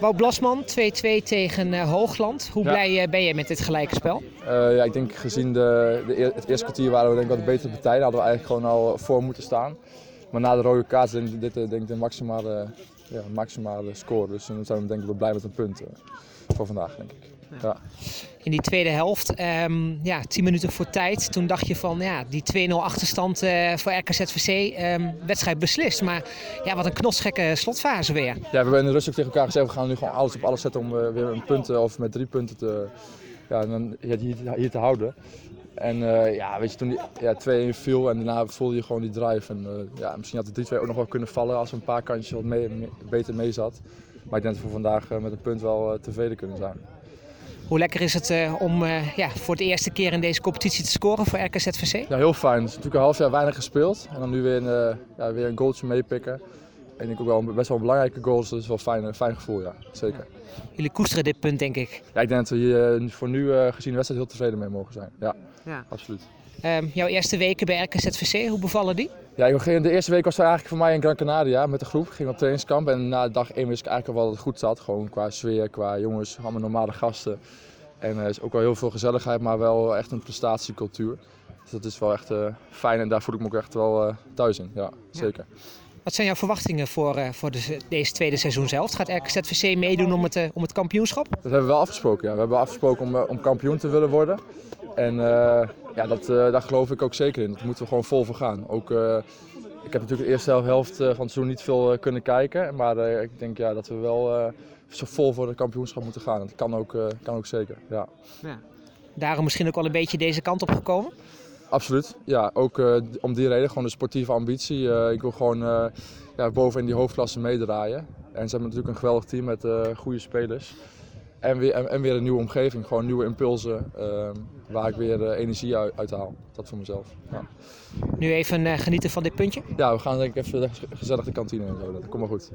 Wout Blasman, 2-2 tegen uh, Hoogland. Hoe Ja. blij uh, ben je met dit gelijke spel? Uh, ja, ik denk gezien de, de, eer- het eerste kwartier waren we denk ik wat betere partij. Daar hadden we eigenlijk gewoon al voor moeten staan. Maar na de rode kaart denk ik dit eh, denk ik de maximale, ja, maximale score. Dus dan zijn we denk ik wel blij met een punt eh, voor vandaag denk ik. Ja. In die tweede helft, ehm, ja, 10 minuten voor tijd. Toen dacht je van, ja, die 2-0 achterstand eh, voor RKZVC, ehm, wedstrijd beslist. Maar ja, wat een knotsgekke slotfase weer. Ja, we hebben in de rust ook tegen elkaar gezegd, we gaan nu gewoon alles op alles zetten om eh, weer een punt eh, of met drie punten te, ja, dan, ja, hier, hier te houden. En ja, weet je, toen die ja, 2-1 viel en daarna voelde je gewoon die drive. En ja, misschien had de 3-2 ook nog wel kunnen vallen als een paar kantjes wat mee, mee- beter mee zat. Maar ik denk dat we voor vandaag eh, met een punt wel eh, tevreden kunnen zijn. Hoe lekker is het eh, om eh, ja, voor de eerste keer in deze competitie te scoren voor RKZVC? Ja, heel fijn. Het is natuurlijk een half jaar weinig gespeeld. En dan nu weer een, eh, ja, weer een goaltje meepikken. En ik denk ook wel best wel een belangrijke goal, dus dat is wel een fijn, een fijn gevoel, ja. Zeker. Jullie koesteren dit punt, denk ik. Ja, ik denk dat we hier voor nu eh, gezien de wedstrijd heel tevreden mee mogen zijn. Ja, Ja. absoluut. Ehm, jouw eerste weken bij RKZVC, hoe bevallen die? Ja, de eerste week was eigenlijk voor mij in Gran Canaria met de groep. Ik ging op trainingskamp en na dag één wist ik eigenlijk al wel dat het goed zat. Gewoon qua sfeer, qua jongens, allemaal normale gasten. En er is ook wel heel veel gezelligheid, maar wel echt een prestatiecultuur. Dus dat is wel echt eh, fijn en daar voel ik me ook echt wel eh, thuis in. Ja, zeker. Wat zijn jouw verwachtingen voor, eh, voor de, deze tweede seizoen zelf? Gaat RKZVC meedoen om het, eh, om het kampioenschap? Dat hebben we wel afgesproken. Ja. We hebben afgesproken om, eh, om kampioen te willen worden. En eh, ja, dat, eh, daar geloof ik ook zeker in. Daar moeten we gewoon vol voor gaan. Ook, eh, ik heb natuurlijk de eerste helft van het seizoen niet veel kunnen kijken. Maar ik denk ja, dat we wel zo vol voor het kampioenschap moeten gaan. Dat kan ook, kan ook zeker. Ja. Daarom misschien ook wel een beetje deze kant op gekomen? Absoluut. Ja, ook om die reden, gewoon de sportieve ambitie. Ik wil gewoon eh, ja, boven in die hoofdklasse meedraaien. En ze hebben natuurlijk een geweldig team met goede spelers. En weer, en, en weer een nieuwe omgeving, gewoon nieuwe impulsen eh, waar ik weer energie uit, uit haal. Dat voor mezelf. Ja. Nu even eh, genieten van dit puntje. ja, we gaan denk ik even gezellig de kantine en zo. Dat komt maar goed.